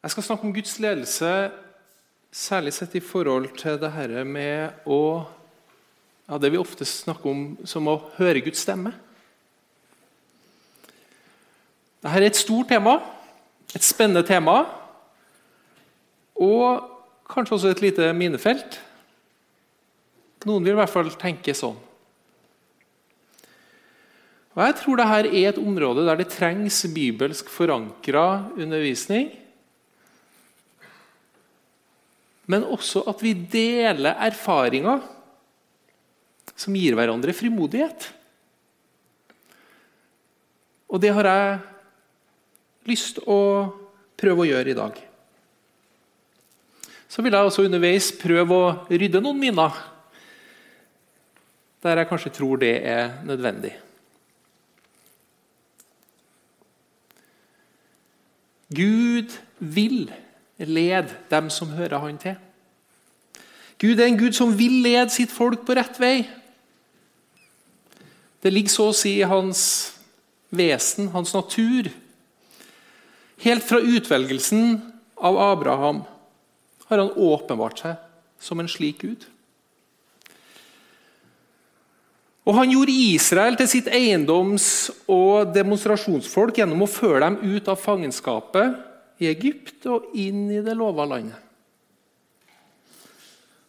Jeg skal snakke om Guds ledelse, særlig sett i forhold til det dette med å ja, Det vi ofte snakker om som å høre Guds stemme. Dette er et stort tema, et spennende tema, og kanskje også et lite minefelt. Noen vil i hvert fall tenke sånn. Og Jeg tror dette er et område der det trengs bibelsk forankra undervisning men også at vi deler erfaringer som gir hverandre frimodighet. Og det har jeg lyst til å prøve å gjøre i dag. Så vil jeg også underveis prøve å rydde noen minner der jeg kanskje tror det er nødvendig. Gud vil lede dem som hører han til. Gud er en Gud som vil lede sitt folk på rett vei. Det ligger så å si i hans vesen, hans natur. Helt fra utvelgelsen av Abraham har han åpenbart seg som en slik Gud. Og Han gjorde Israel til sitt eiendoms- og demonstrasjonsfolk gjennom å føre dem ut av fangenskapet i Egypt og inn i det lova landet.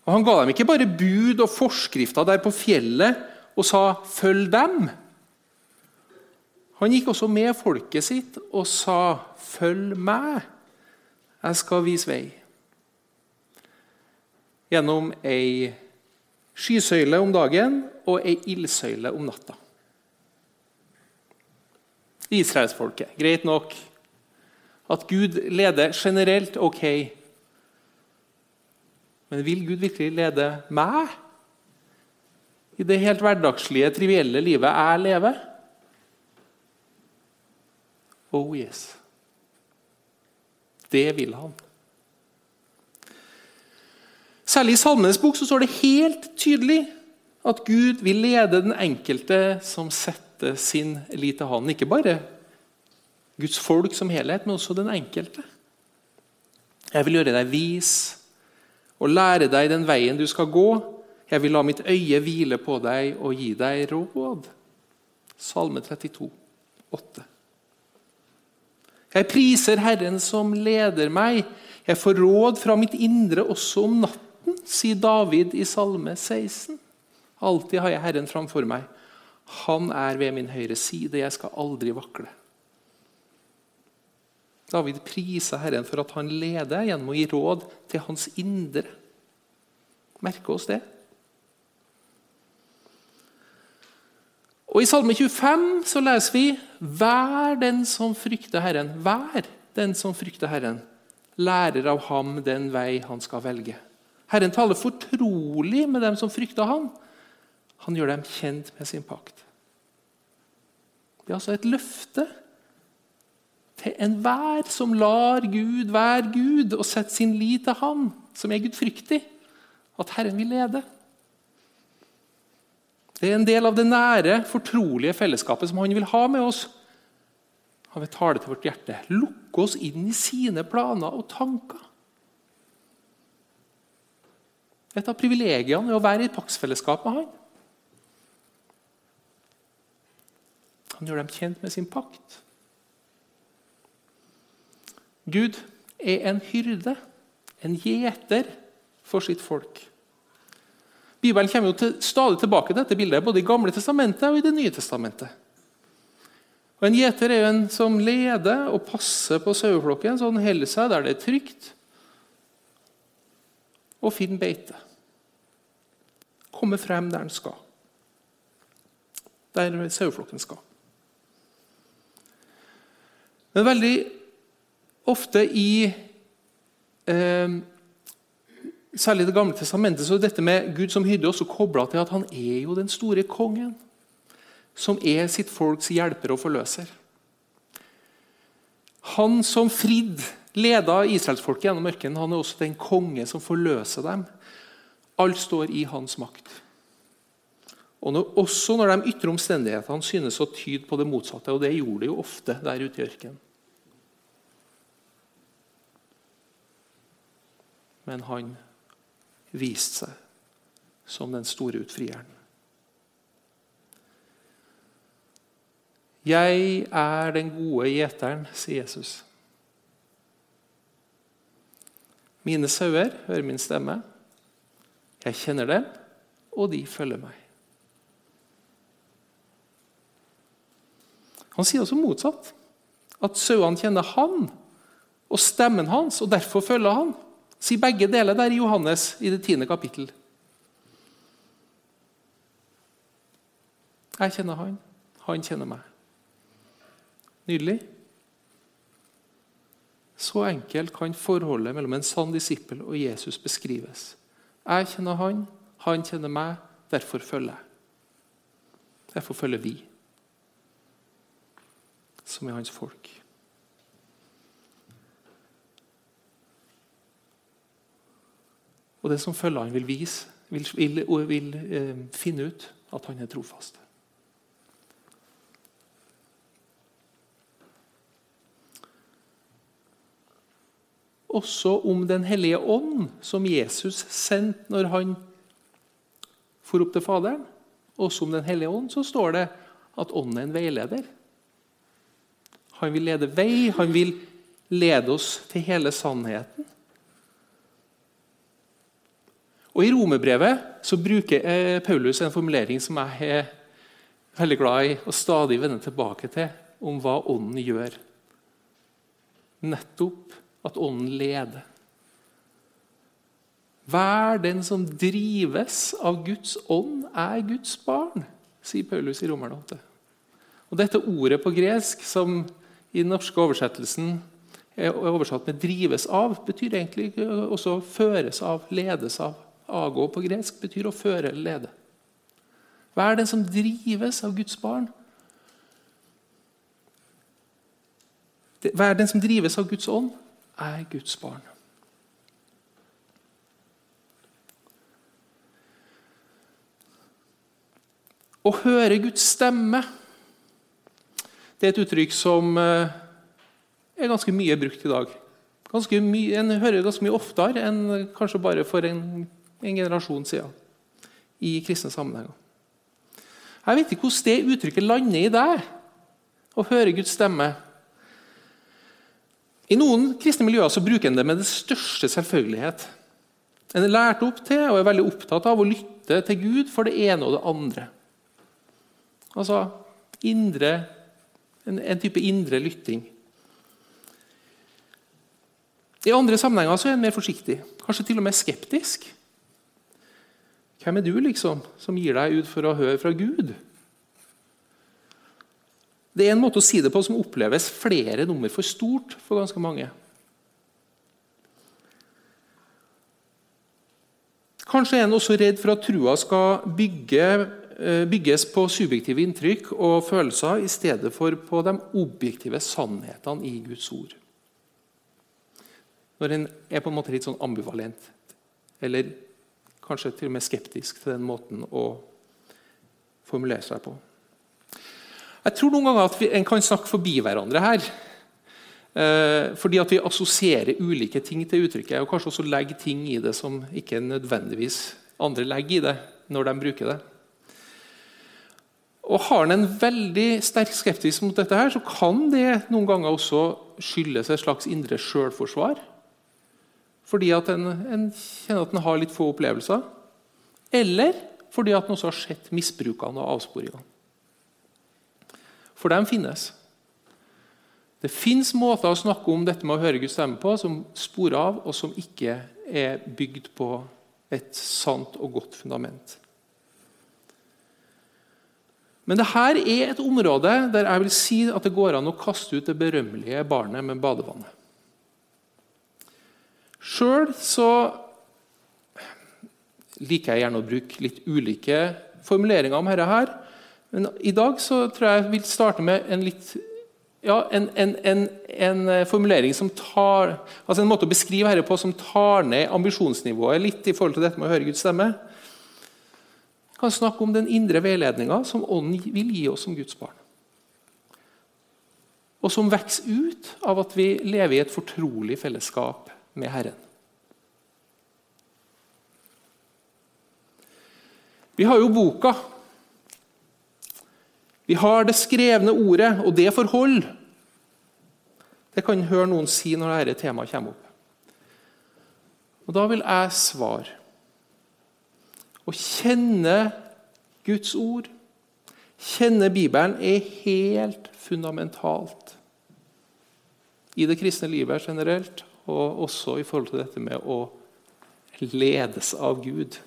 Og Han ga dem ikke bare bud og forskrifter der på fjellet og sa 'følg dem'. Han gikk også med folket sitt og sa 'følg meg, jeg skal vise vei'. Gjennom ei skysøyle om dagen og ei ildsøyle om natta. Israelsfolket, greit nok. At Gud leder generelt, ok. Men vil Gud virkelig lede meg i det helt hverdagslige, trivielle livet jeg lever? Oh yes. Det vil han. Særlig i Salmenes bok så står det helt tydelig at Gud vil lede den enkelte som setter sin lit til Han. Ikke bare Guds folk som helhet, men også den enkelte. Jeg vil gjøre deg vis og lære deg den veien du skal gå. Jeg vil la mitt øye hvile på deg og gi deg råd. Salme 32, 8. Jeg priser Herren som leder meg. Jeg får råd fra mitt indre også om natten, sier David i Salme 16. Alltid har jeg Herren framfor meg. Han er ved min høyre side. Jeg skal aldri vakle. David priser Herren for at han leder gjennom å gi råd til hans indre. Merke oss det. Og I Salme 25 så leser vi Vær den som frykter Herren. Vær den som frykter Herren. Lærer av ham den vei han skal velge. Herren taler fortrolig med dem som frykter ham. Han gjør dem kjent med sin pakt. Det er altså et løfte til enhver som lar Gud være Gud og setter sin lit til Han, som er gudfryktig, at Herren vil lede. Det er en del av det nære, fortrolige fellesskapet som Han vil ha med oss. Han vil tale til vårt hjerte, lukke oss inn i sine planer og tanker. Et av privilegiene er å være i et paktsfellesskap med Han. Han gjør dem kjent med sin pakt. Gud er en hyrde, en gjeter, for sitt folk. Bibelen kommer jo til, stadig tilbake til dette bildet både i Gamle testamentet og i Det nye testamentet. Og En gjeter er jo en som leder og passer på saueflokken så den holder seg der det er trygt, og finner beite. Kommer frem der den skal. Der saueflokken skal. Men veldig ofte i eh, Særlig Det gamle testamentet så er dette med Gud som hyrde også kobla til at han er jo den store kongen. Som er sitt folks hjelper og forløser. Han som fridd, leda israelsfolket gjennom ørkenen, han er også den konge som forløser dem. Alt står i hans makt. Og når, Også når de ytre omstendighetene synes å tyde på det motsatte. Og det gjorde de jo ofte der ute i ørkenen. Men han viste seg som den store utfrieren. Jeg er den gode gjeteren, sier Jesus. Mine sauer hører min stemme. Jeg kjenner dem, og de følger meg. Han sier også motsatt. At sauene kjenner han og stemmen hans, og derfor følger han. Sier begge deler der i Johannes i det tiende kapittel. Jeg kjenner han, han kjenner meg. Nydelig. Så enkelt kan forholdet mellom en sann disippel og Jesus beskrives. Jeg kjenner han, han kjenner meg, derfor følger jeg. Derfor følger vi, som er hans folk. Og det som følger han vil vise, vil, vil, vil eh, finne ut at han er trofast. Også om Den hellige ånd, som Jesus sendte når han for opp til Faderen. Også om Den hellige ånd så står det at ånden er en veileder. Han vil lede vei, han vil lede oss til hele sannheten. Og I romerbrevet så bruker eh, Paulus en formulering som jeg er veldig glad i og stadig vender tilbake til, om hva Ånden gjør. Nettopp at Ånden leder. Hver den som drives av Guds ånd, er Guds barn, sier Paulus i Romerne 8. Og Dette ordet på gresk, som i den norske oversettelsen er oversatt med 'drives av', betyr egentlig også 'føres av', 'ledes av'. Ago på gresk betyr å føre eller lede. Hva er det som drives av Guds barn. Hver den som drives av Guds ånd, er Guds barn. Å høre Guds stemme det er et uttrykk som eh, er ganske mye brukt i dag. Mye, en hører ganske mye oftere enn kanskje bare for en, en generasjon siden i kristne sammenhenger. Jeg vet ikke hvordan det uttrykket lander i deg, å høre Guds stemme. I noen kristne miljøer så bruker en det med det største selvfølgelighet. En er lært opp til og er veldig opptatt av å lytte til Gud for det ene og det andre. Altså indre, en, en type indre lytting. I andre sammenhenger så er en mer forsiktig, kanskje til og med skeptisk. Hvem er du liksom, som gir deg ut for å høre fra Gud? Det er en måte å si det på som oppleves flere nummer for stort for ganske mange. Kanskje er en også redd for at trua skal bygge, eh, bygges på subjektive inntrykk og følelser i stedet for på de objektive sannhetene i Guds ord. Når en er på en måte litt sånn ambivalent, eller kanskje til og med skeptisk til den måten å formulere seg på. Jeg tror noen ganger at vi, en kan snakke forbi hverandre her. Eh, fordi at vi assosierer ulike ting til uttrykket, og kanskje også legger ting i det som ikke nødvendigvis andre legger i det når de bruker det. Og Har en en veldig sterk skeptisk mot dette, her, så kan det noen ganger også skyldes et slags indre selvforsvar. Fordi at en, en kjenner at en har litt få opplevelser. Eller fordi at en også har sett misbrukene og avsporingene. For de finnes. Det fins måter å snakke om dette med å høre Guds stemme på som sporer av, og som ikke er bygd på et sant og godt fundament. Men dette er et område der jeg vil si at det går an å kaste ut det berømmelige barnet med badevannet. Sjøl så liker jeg gjerne å bruke litt ulike formuleringer om dette. Her, men i dag så tror jeg jeg vil starte med en litt ja, en, en, en, formulering som tar, altså en måte å beskrive dette på som tar ned ambisjonsnivået litt i forhold til dette med å høre Guds stemme. Jeg kan snakke om den indre veiledninga som Ånden vil gi oss som Guds barn. Og som vokser ut av at vi lever i et fortrolig fellesskap med Herren. Vi har jo boka. Vi har det skrevne ordet, og det forhold. Det kan høre noen si når dette temaet kommer opp. Og Da vil jeg svare. Å kjenne Guds ord, kjenne Bibelen, er helt fundamentalt i det kristne livet generelt og også i forhold til dette med å ledes av Gud.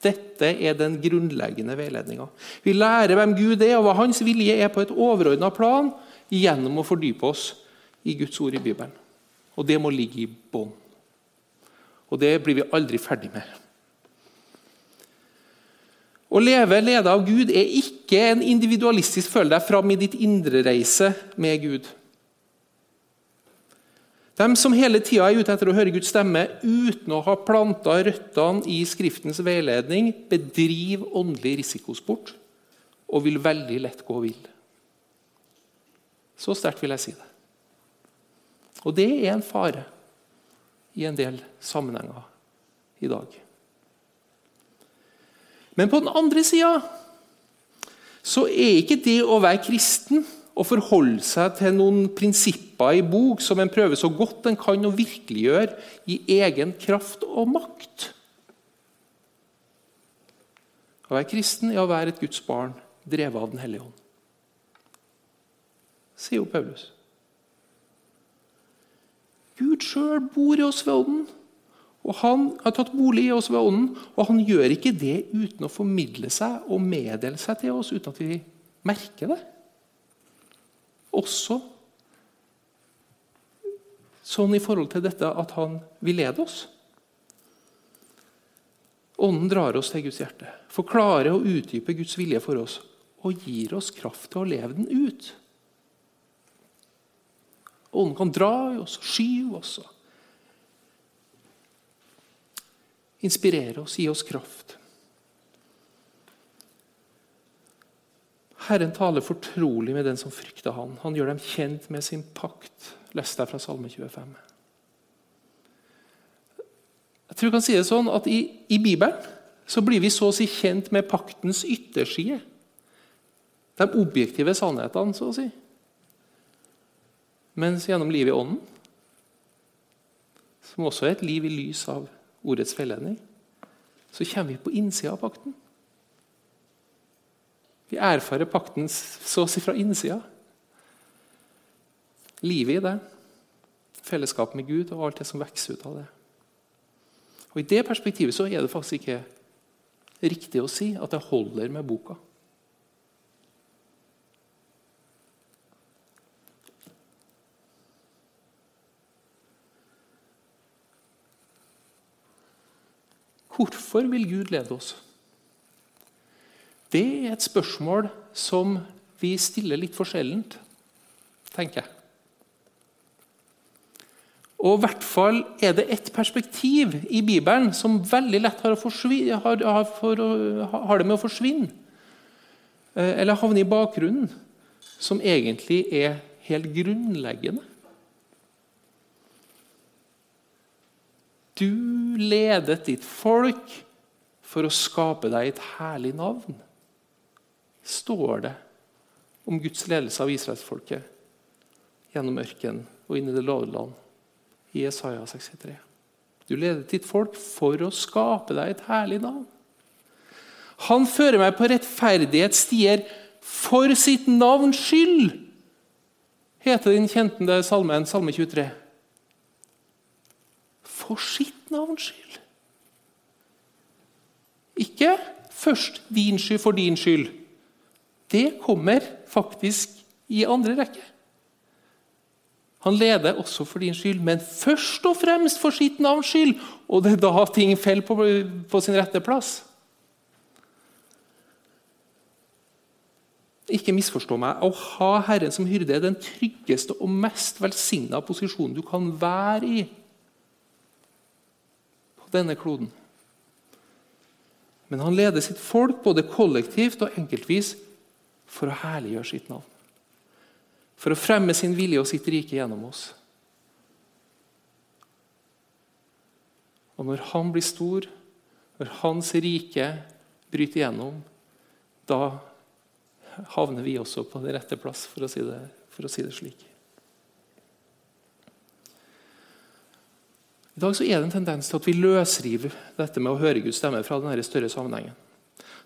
Dette er den grunnleggende veiledninga. Vi lærer hvem Gud er, og hva hans vilje er på et overordna plan, gjennom å fordype oss i Guds ord i Bibelen. Og det må ligge i bånn. Og det blir vi aldri ferdig med. Å leve ledet av Gud er ikke en individualistisk følg deg fram i ditt indre-reise med Gud. De som hele tida er ute etter å høre Guds stemme uten å ha planta røttene i Skriftens veiledning, bedriver åndelig risikosport og vil veldig lett gå vill. Så sterkt vil jeg si det. Og det er en fare i en del sammenhenger i dag. Men på den andre sida så er ikke det å være kristen å forholde seg til noen prinsipper i bok som en prøver så godt en kan å virkeliggjøre i egen kraft og makt. Å være kristen er å være et Guds barn, drevet av Den hellige ånd. Sier jo Paulus. Gud sjøl bor i oss ved ånden. Og Han har tatt bolig i oss ved ånden, og han gjør ikke det uten å formidle seg og meddele seg til oss uten at vi merker det også sånn i forhold til dette at han vil lede oss. Ånden drar oss til Guds hjerte, forklarer og utdyper Guds vilje for oss og gir oss kraft til å leve den ut. Ånden kan dra i oss, skyve oss, inspirere oss, gi oss kraft. Herren taler fortrolig med den som frykter han. Han gjør dem kjent med sin pakt. Les deg fra Salme 25. Jeg tror jeg kan si det sånn at i, i Bibelen så blir vi så å si kjent med paktens ytterside. De objektive sannhetene, så å si. Mens gjennom livet i Ånden, som også er et liv i lys av ordets veiledning, så kommer vi på innsida av pakten. Vi erfarer pakten så å si fra innsida. Livet i det, fellesskap med Gud og alt det som vokser ut av det. Og I det perspektivet så er det faktisk ikke riktig å si at det holder med boka. Hvorfor vil Gud lede oss? Det er et spørsmål som vi stiller litt for sjeldent, tenker jeg. Og i hvert fall er det et perspektiv i Bibelen som veldig lett har, har, har, har det med å forsvinne. Eh, eller havne i bakgrunnen. Som egentlig er helt grunnleggende. Du ledet ditt folk for å skape deg et herlig navn står det om Guds ledelse av israelsfolket gjennom ørkenen og inn i det lovede land i Isaiah 63. Du leder ditt folk for å skape deg et herlig navn. Han fører meg på rettferdighetsstier for sitt navns skyld, heter den kjente salmen, salme 23. For sitt navns skyld. Ikke først din skyld for din skyld det kommer faktisk i andre rekke. Han leder også for din skyld, men først og fremst for sitt navns skyld. Og det er da ting faller på, på sin rette plass. Ikke misforstå meg. Å ha Herren som hyrde er den tryggeste og mest velsigna posisjonen du kan være i på denne kloden. Men han leder sitt folk både kollektivt og enkeltvis for å herliggjøre sitt navn. For å fremme sin vilje og sitt rike gjennom oss. Og når han blir stor, når hans rike bryter igjennom, da havner vi også på den rette plass, for å si det, å si det slik. I dag er det en tendens til at vi løsriver dette med å høre Guds stemme fra denne større sammenhengen.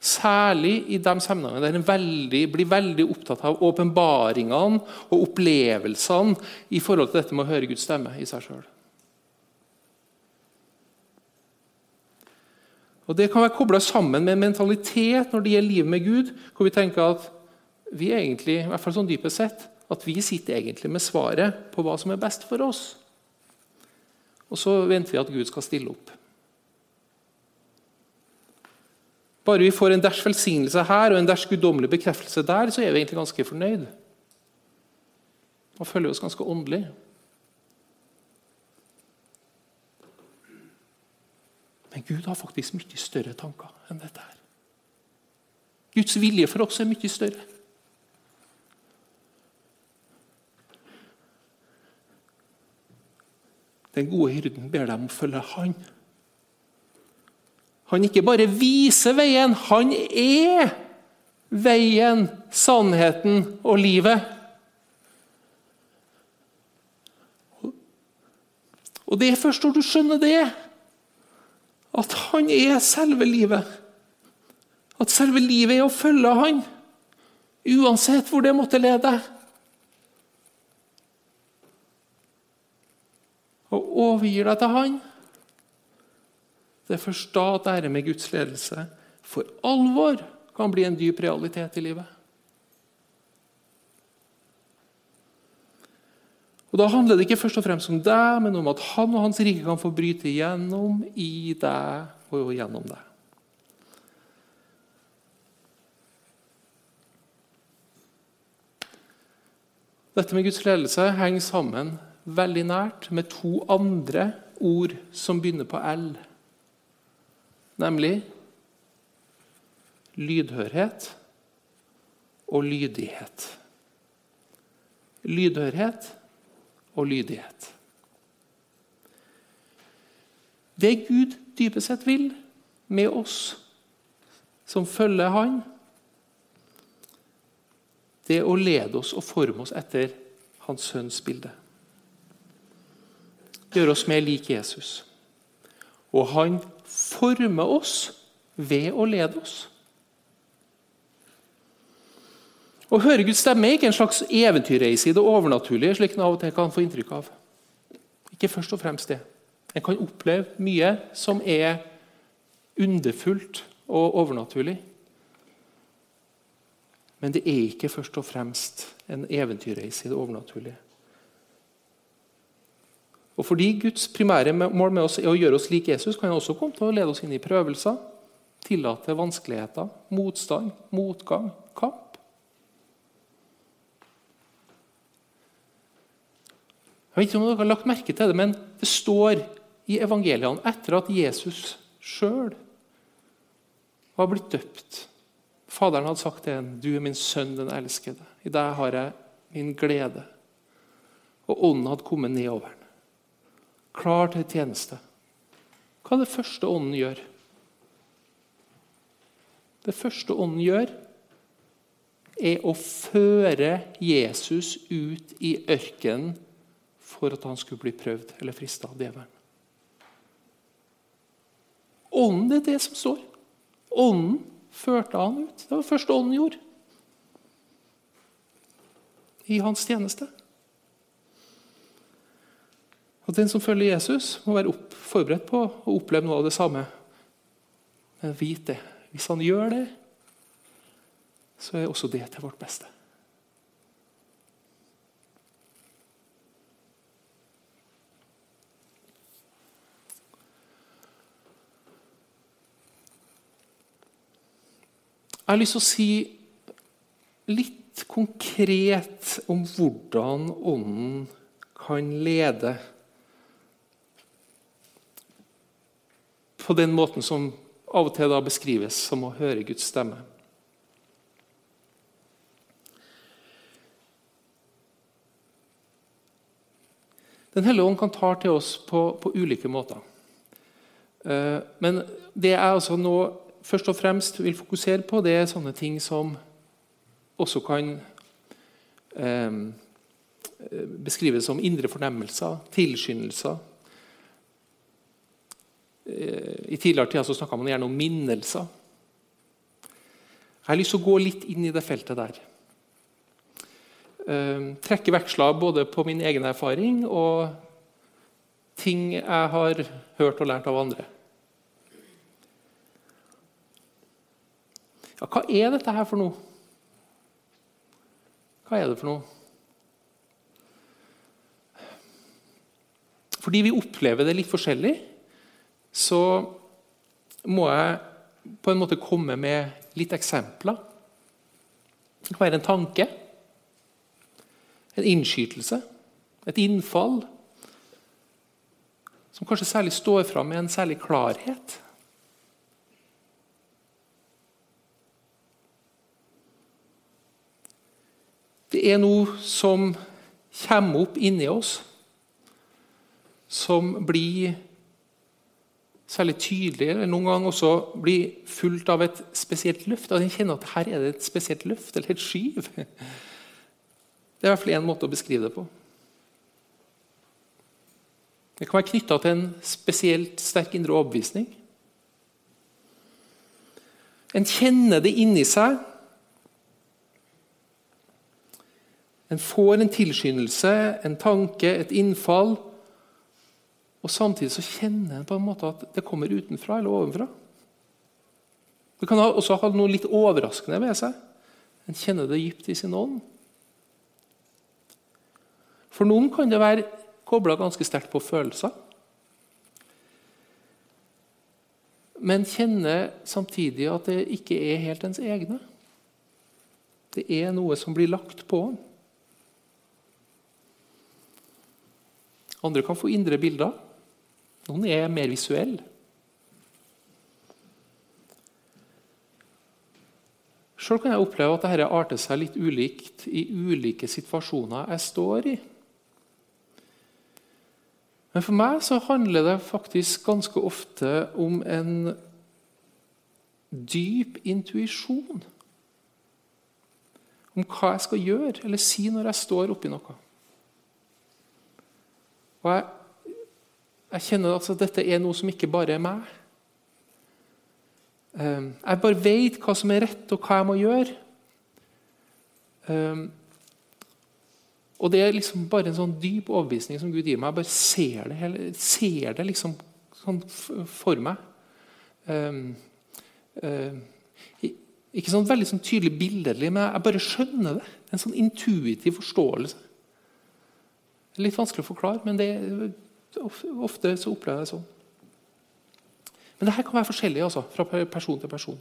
Særlig i de sammenhengene der en blir veldig opptatt av åpenbaringene og opplevelsene i forhold til dette med å høre Guds stemme i seg sjøl. Det kan være kobla sammen med en mentalitet når det gjelder livet med Gud, hvor vi tenker at vi egentlig, i hvert fall sånn dypest sett, at vi sitter egentlig med svaret på hva som er best for oss. Og så venter vi at Gud skal stille opp. Bare vi får en ders velsignelse her og en ders guddommelig bekreftelse der, så er vi egentlig ganske fornøyd. Og føler oss ganske åndelig. Men Gud har faktisk mye større tanker enn dette. her. Guds vilje for oss er mye større. Den gode hyrden ber dem om å følge Han. Han ikke bare viser veien, han er veien, sannheten og livet. Og det er først når du skjønner det, at han er selve livet. At selve livet er å følge han, uansett hvor det måtte lede. Og overgir deg til han. Det er først da at dette med Guds ledelse for alvor kan bli en dyp realitet i livet. Og Da handler det ikke først og fremst om deg, men om at han og hans rike kan få bryte igjennom i deg og gjennom deg. Dette med Guds ledelse henger sammen veldig nært med to andre ord som begynner på L nemlig lydhørhet og lydighet. Lydhørhet og lydighet. Det Gud dypest sett vil med oss som følger Han, det er å lede oss og forme oss etter Hans sønns bilde. Gjøre oss mer lik Jesus. Og han forme oss ved å lede oss. Å høre Guds stemme er ikke en slags eventyrreise i det overnaturlige, slik en av og til kan få inntrykk av. Ikke først og fremst det. En kan oppleve mye som er underfullt og overnaturlig. Men det er ikke først og fremst en eventyrreise i det overnaturlige. Og Fordi Guds primære mål med oss er å gjøre oss lik Jesus, kan han også komme til å lede oss inn i prøvelser, tillate vanskeligheter, motstand, motgang, kamp. Jeg vet ikke om dere har lagt merke til det, men det står i evangeliene etter at Jesus sjøl var blitt døpt. Faderen hadde sagt til ham, 'Du er min sønn, den elskede. I deg har jeg min glede.' Og ånden hadde kommet nedover ham klar til tjeneste. Hva er det første ånden gjør? Det første ånden gjør, er å føre Jesus ut i ørkenen for at han skulle bli prøvd eller frista av djevelen. Ånden, er det som står. Ånden førte han ut. Det var det første ånden gjorde. I hans tjeneste. Og Den som følger Jesus, må være opp, forberedt på å oppleve noe av det samme. Men vit det. Hvis han gjør det, så er også det til vårt beste. Jeg har lyst til å si litt konkret om hvordan Ånden kan lede på den måten som av og til da beskrives som å høre Guds stemme. Den hellige ånd kan ta til oss på, på ulike måter. Eh, men det jeg altså nå først og fremst vil fokusere på, det er sånne ting som også kan eh, beskrives som indre fornemmelser, tilskyndelser. Eh, I tidligere tider snakka man gjerne om minnelser. Jeg har lyst til å gå litt inn i det feltet der. Eh, trekke veksler både på min egen erfaring og ting jeg har hørt og lært av andre. Ja, hva er dette her for noe? Hva er det for noe? Fordi vi opplever det litt forskjellig, så må jeg på en måte komme med litt eksempler. Det kan være en tanke, en innskytelse, et innfall, som kanskje særlig står fram med en særlig klarhet. Det er noe som kommer opp inni oss, som blir særlig tydelig, eller noen ganger også blir fulgt av et spesielt løft. At en kjenner at her er det et spesielt løft eller et skyv. Det er i hvert fall én måte å beskrive det på. Det kan være knytta til en spesielt sterk indre overbevisning. En kjenner det inni seg En får en tilskyndelse, en tanke, et innfall. Og Samtidig så kjenner en på en måte at det kommer utenfra eller ovenfra. Det kan også ha noe litt overraskende ved seg. En kjenner det dypt i sin ånd. For noen kan det være kobla ganske sterkt på følelser. Men kjenner samtidig at det ikke er helt ens egne. Det er noe som blir lagt på. Andre kan få indre bilder. Noen er mer visuelle. Sjøl kan jeg oppleve at dette arter seg litt ulikt i ulike situasjoner jeg står i. Men for meg så handler det faktisk ganske ofte om en dyp intuisjon. Om hva jeg skal gjøre eller si når jeg står oppi noe. Og jeg, jeg kjenner at dette er noe som ikke bare er meg. Ehm, jeg bare vet hva som er rett, og hva jeg må gjøre. Ehm, og Det er liksom bare en sånn dyp overbevisning som Gud gir meg. Jeg bare ser det, hele, ser det liksom sånn for meg. Uh, ikke sånn veldig sånn tydelig billedlig, men jeg bare skjønner det. En sånn intuitiv forståelse. Litt vanskelig å forklare, men det, ofte så opplever jeg det sånn. Men det her kan være forskjellig altså, fra person til person.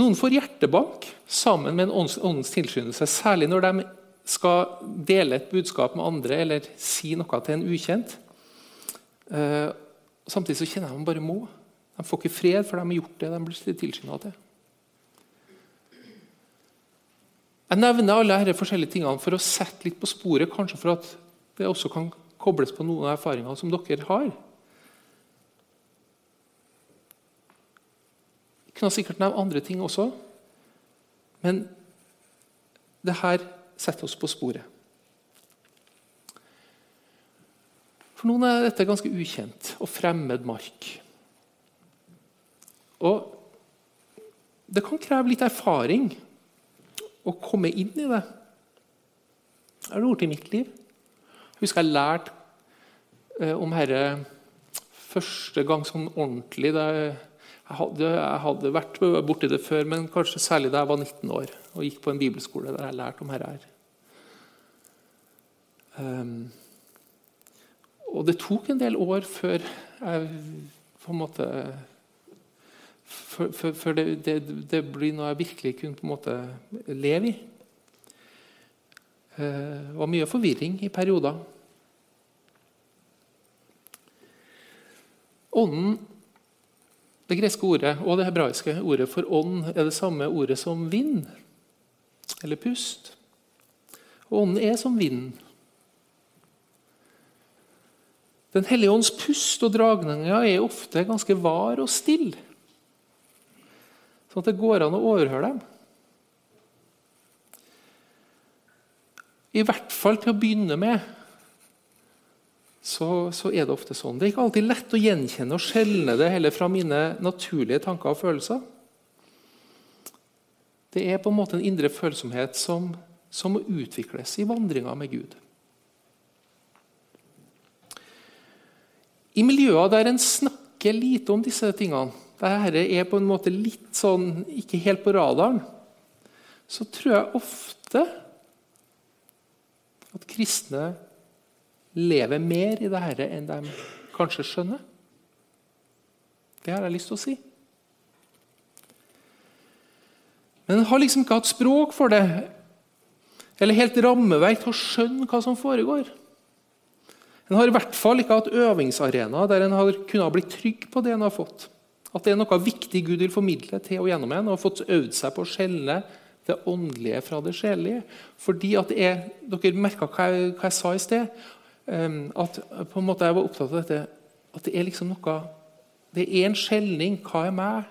Noen får hjertebank sammen med en åndens tilskyndelse, særlig når de skal dele et budskap med andre eller si noe til en ukjent. Eh, samtidig så kjenner de bare må. De får ikke fred, for de har gjort det de blir tilskynda til. Jeg nevner alle disse forskjellige tingene for å sette litt på sporet, kanskje for at det også kan kobles på noen av erfaringene som dere har. Jeg kunne sikkert nevnt andre ting også, men det her setter oss på sporet. For noen er dette ganske ukjent og fremmed mark. Og det kan kreve litt erfaring å komme inn i det. Det har det gjort i mitt liv. Husker jeg lærte eh, om dette første gang sånn ordentlig. Jeg hadde, jeg hadde, vært borti det før, men kanskje særlig da jeg var 19 år og gikk på en bibelskole der jeg lærte om dette. Um, og det tok en del år før jeg på en måte før, det, det, det, blir noe jeg virkelig kunne på en måte leve i. Eh, det var mye forvirring i perioder. Ånden, det greske ordet og det hebraiske ordet for ånd er det samme ordet som vind, eller pust. Ånden er som vind. Den hellige ånds pust og dragninger er ofte ganske var og stille. Sånn at det går an å overhøre dem. I hvert fall til å begynne med så, så, er det ofte sånn. Det er ikke alltid lett å gjenkjenne og skjelne det heller fra mine naturlige tanker og følelser. Det er på en måte en indre følsomhet som, som må utvikles i vandringa med Gud. I miljøer der en snakker lite om disse tingene, der dette er på en måte litt sånn ikke helt på radaren, så tror jeg ofte at kristne lever mer i dette enn de kanskje skjønner. Det har jeg lyst til å si. Men en har liksom ikke hatt språk for det, eller helt rammeverk til å skjønne hva som foregår. En har i hvert fall ikke hatt øvingsarena der en har kunnet bli trygg på det en har fått. At det er noe viktig Gud vil formidle til og gjennom en, og fått øvd seg på å skjelne det åndelige fra det sjelelige. Fordi at det er, Dere merka hva, hva, jeg sa i sted? Um, at på en måte jeg var opptatt av dette, at det er liksom noe Det er en skjelning. Hva er meg?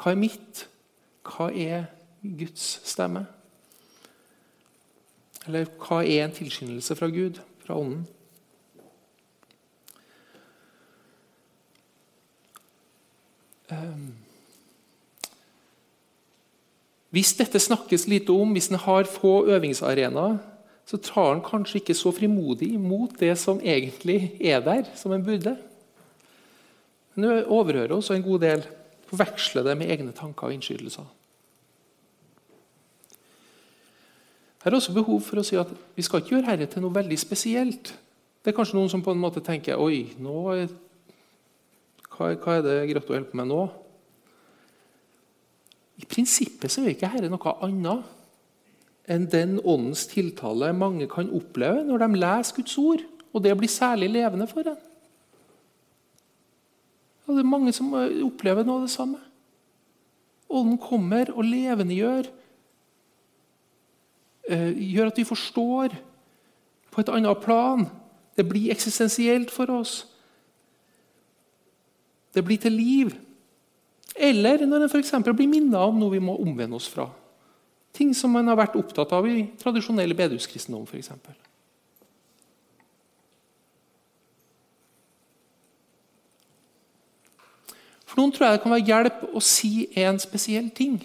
Hva er mitt? Hva er Guds stemme? Eller hva er en tilskyndelse fra Gud, fra Ånden? Um, hvis dette snakkes lite om, hvis en har få øvingsarenaer, så tar en kanskje ikke så frimodig imot det som egentlig er der, som en burde. En overhører også en god del, forveksler det med egne tanker og innskytelser. Her er også behov for å si at Vi skal ikke gjøre dette til noe veldig spesielt. Det er kanskje noen som på en måte tenker Oi, nå, hva, hva er det Grotto holder på med nå? I prinsippet så er ikke dette noe annet enn den åndens tiltale mange kan oppleve når de leser Guds ord, og det blir særlig levende for en. Og det er mange som opplever noe av det samme. Ånden kommer og levendegjør. Eh, gjør at vi forstår på et annet plan. Det blir eksistensielt for oss. Det blir til liv. Eller når en f.eks. blir minnet om noe vi må omvende oss fra. Ting som man har vært opptatt av i tradisjonell bedehuskristendom f.eks. For noen tror jeg det kan være hjelp å si en spesiell ting.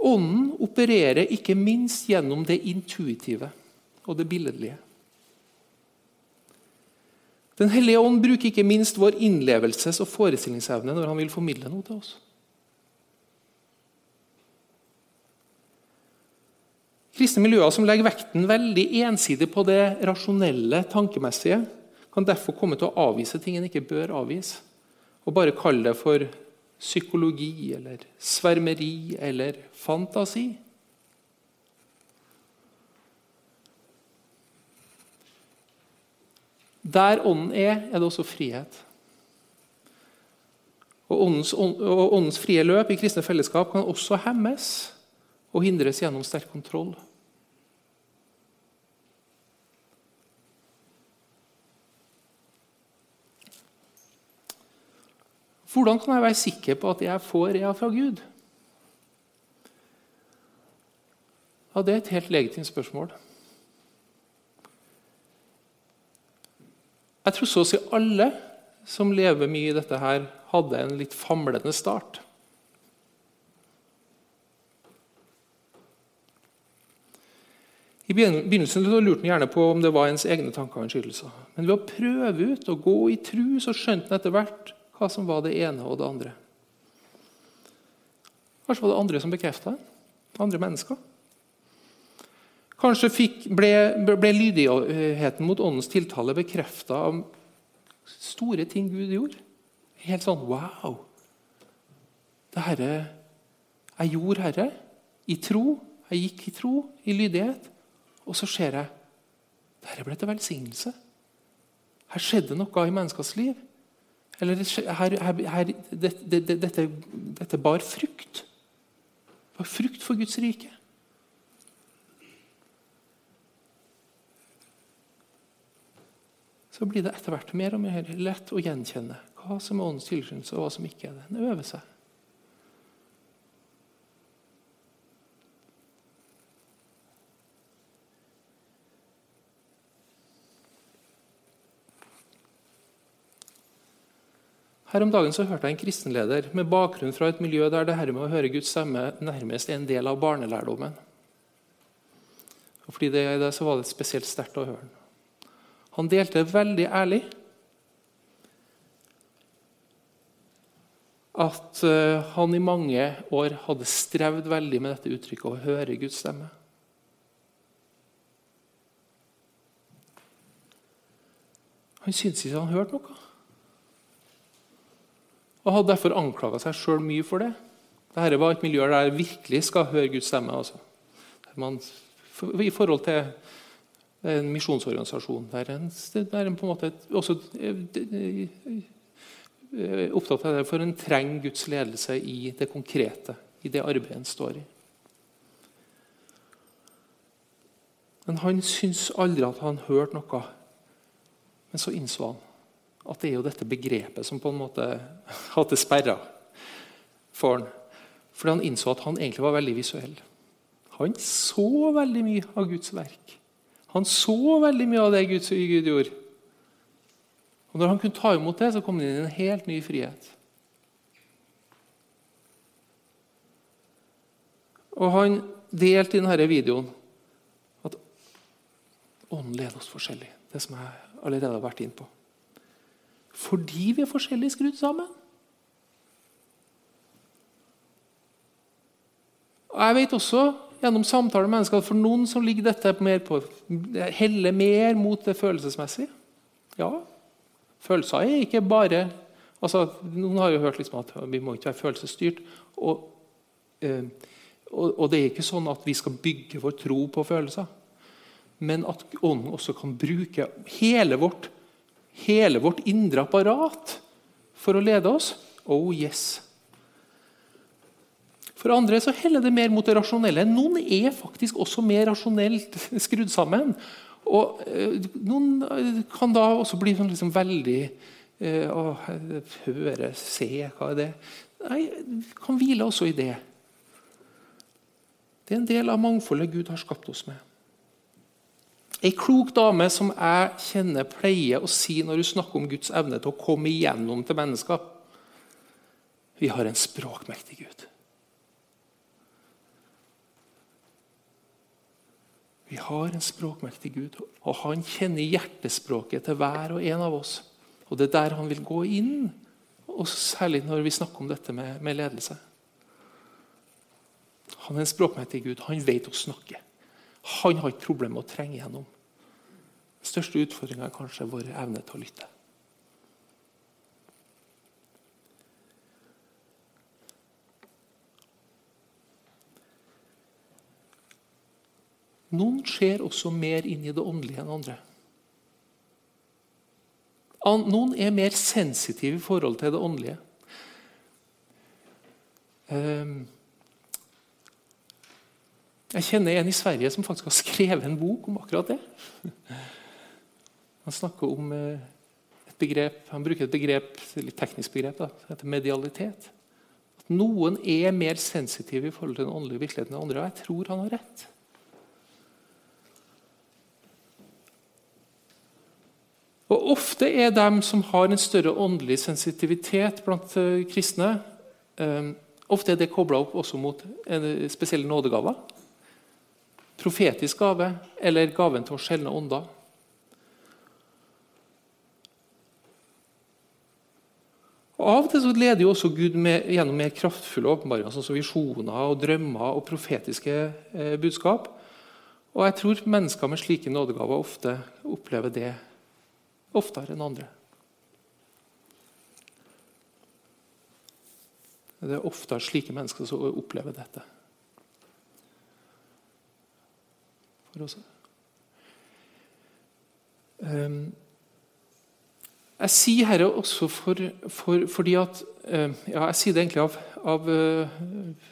Ånden opererer ikke minst gjennom det intuitive og det billedlige. Den hellige ånd bruker ikke minst vår innlevelses- og forestillingsevne når han vil formidle noe til oss. Kristne miljøer som legger vekten veldig ensidig på det rasjonelle, tankemessige, kan derfor komme til å avvise ting en ikke bør avvise, og bare kalle det for psykologi eller svermeri eller fantasi. Der Ånden er, er det også frihet. Og åndens, og åndens, frie løp i kristne fellesskap kan også hemmes og hindres gjennom sterk kontroll. Hvordan kan jeg være sikker på at jeg får rea fra Gud? Ja, Det er et helt legitimt spørsmål. Jeg tror så å si alle som lever mye i dette, her, hadde en litt famlende start. I begynnelsen lurte han gjerne på om det var ens egne tanker og innskytelser. Men ved å prøve ut og gå i tru, så skjønte han etter hvert hva som var det ene og det andre. Kanskje var det andre som bekrefta det? Andre mennesker? Kanskje fikk, ble, ble, lydigheten mot åndens tiltale bekrefta av store ting Gud gjorde. Helt sånn Wow! Det herre Jeg gjorde herre i tro. Jeg gikk i tro, i lydighet. Og så ser jeg Dette ble til velsignelse. Her skjedde noe i menneskers liv. Eller her, her, her, dette, dette, dette bar frukt. Det var frukt for Guds rike. Så blir det etter hvert mer og mer lett å gjenkjenne hva som er åndens tilskyndelse, og hva som ikke er det. En øver seg. Her om dagen så hørte jeg en kristenleder med bakgrunn fra et miljø der det her med å høre Guds stemme nærmest er en del av barnelærdommen. Og fordi det er det, så var det spesielt sterkt å høre. Han delte veldig ærlig at eh, han i mange år hadde strevd veldig med dette uttrykket å høre Guds stemme. Han syntes ikke han hørte noe og hadde derfor anklaga seg sjøl mye for det. Dette var et miljø der jeg virkelig skal høre Guds stemme. Altså. I forhold til en misjonsorganisasjon der en, er en på en måte også eh, opptatt av det, for en trenger Guds ledelse i det konkrete, i det arbeidet en står i. Men han syntes aldri at han hørte noe. Men så innså han at det er jo dette begrepet som på en måte hadde sperra for han. Fordi han innså at han egentlig var veldig visuell. Han så veldig mye av Guds verk. Han så veldig mye av det Gud, Gud gjorde. Og Når han kunne ta imot det, så kom han inn i en helt ny frihet. Og Han delte i denne videoen at ånden leder oss forskjellig. Det som jeg allerede har vært inn på. Fordi vi er forskjellig skrudd sammen. Og Jeg vet også gjennom samtaler med mennesker at for noen så ligger dette mer på, heller mer mot det følelsesmessige. Ja, følelser er ikke bare altså, Noen har jo hørt liksom at vi må ikke være følelsesstyrt. Og, eh, og, og, det er ikke sånn at vi skal bygge vår tro på følelser. Men at Ånden også kan bruke hele vårt hele vårt indre apparat for å lede oss? Oh yes. For andre så heller det mer mot det rasjonelle. Noen er faktisk også mer rasjonelt skrudd sammen. Og eh, Noen eh, kan da også bli sånn liksom veldig eh, å, Høre, se, hva er det? Nei, kan hvile også i det. Det er en del av mangfoldet Gud har skapt oss med. Ei klok dame som jeg kjenner, pleier å si når hun snakker om Guds evne til å komme igjennom til mennesker Vi har en språkmektig Gud. Vi har en språkmektig Gud, og han kjenner hjertespråket til hver og en av oss. Og Det er der han vil gå inn, og særlig når vi snakker om dette med, med ledelse. Han er en språkmektig Gud. Han vet å snakke. Han har ikke problemer med å trenge gjennom. Den største utfordringa er kanskje vår evne til å lytte. Noen ser også mer inn i det åndelige enn andre. Noen er mer sensitive i forhold til det åndelige. Um, jeg kjenner en i Sverige som faktisk har skrevet en bok om akkurat det. Han snakker om eh, et begrep, han bruker et begrep, et litt teknisk begrep da, som heter medialitet. At Noen er mer sensitive i forhold til den åndelige virkeligheten enn andre. Og jeg tror han har rett. Og Ofte er de som har en større åndelig sensitivitet blant eh, kristne, eh, ofte er det kobla opp også mot spesielle nådegaver profetisk gave eller gaven til å skjelne ånder. Og Av og til så leder jo også Gud med, gjennom mer kraftfulle åpenbaringer, sånn som visjoner og drømmer og profetiske eh, budskap. Og jeg tror mennesker med slike nådegaver ofte opplever det oftere enn andre. Det er oftere slike mennesker som opplever dette. for oss. Um, jeg sier dette også for, for, fordi at uh, ja, Jeg sier det egentlig av, av uh,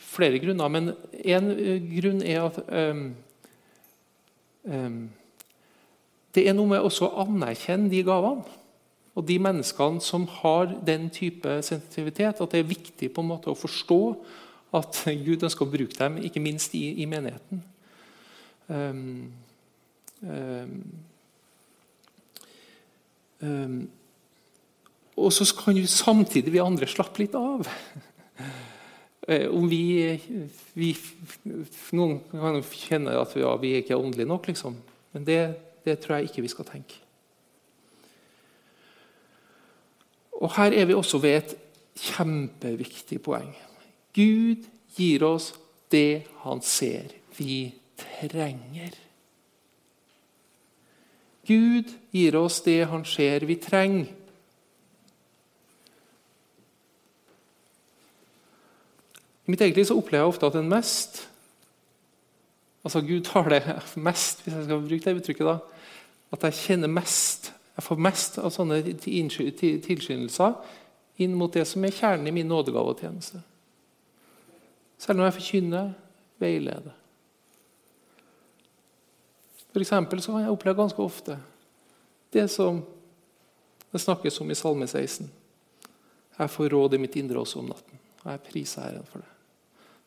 flere grunner, men én uh, grunn er at um, um, det er noe med å anerkjenne de gavene. Og de menneskene som har den type sensitivitet, at det er viktig på en måte å forstå at Gud ønsker å bruke dem, ikke minst i, i menigheten. Um, um, um, og så kan jo samtidig vi andre slappe litt av. Eh, om vi, vi, Noen kan kjenne at ja, vi er ikke åndelige nok, liksom. Men det, det, tror jeg ikke vi skal tenke. Og Her er vi også ved et kjempeviktig poeng. Gud gir oss det han ser vi trenger. Gud gir oss det han ser vi trenger. I mitt eget liv så opplever jeg ofte at den mest Altså Gud tar det mest, hvis jeg skal bruke det uttrykket. da, At jeg kjenner mest Jeg får mest av sånne tilskyndelser inn mot det som er kjernen i min nådegavetjeneste. Selv om jeg forkynner, veileder. For eksempel så kan jeg oppleve ganske ofte det som det snakkes om i Salme 16. Jeg får råd i mitt indre også om natten, og jeg priser Herren for det.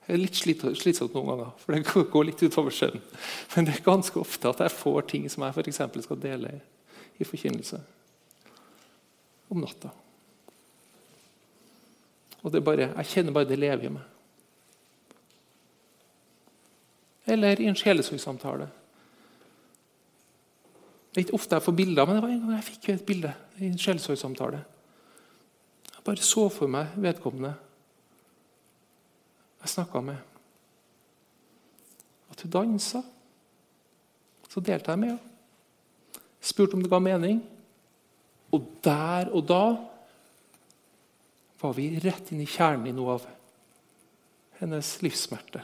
Det er litt slitsomt noen ganger, for det går litt utover skjønn. Men det er ganske ofte at jeg får ting som jeg for skal dele i forkynnelse om natta. Og det er bare, Jeg kjenner bare det lever i meg. Eller i en sjelesorgsamtale. Det er ikke ofte jeg får bilder, men det var en gang jeg fikk et bilde i en sjelesorgsamtale. Jeg bare så for meg vedkommende jeg snakka med. At hun dansa. Så delte jeg med henne. Spurte om det ga mening. Og der og da var vi rett inn i kjernen i noe av hennes livssmerte.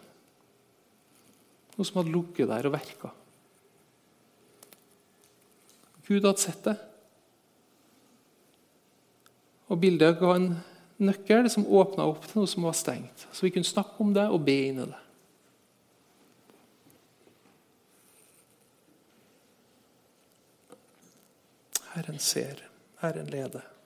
Noe som hadde ligget der og verka. Gud hadde sett det. Og bildet ga en nøkkel som åpna opp til noe som var stengt. Så vi kunne snakke om det og be inn i det. Herren ser, Herren leder.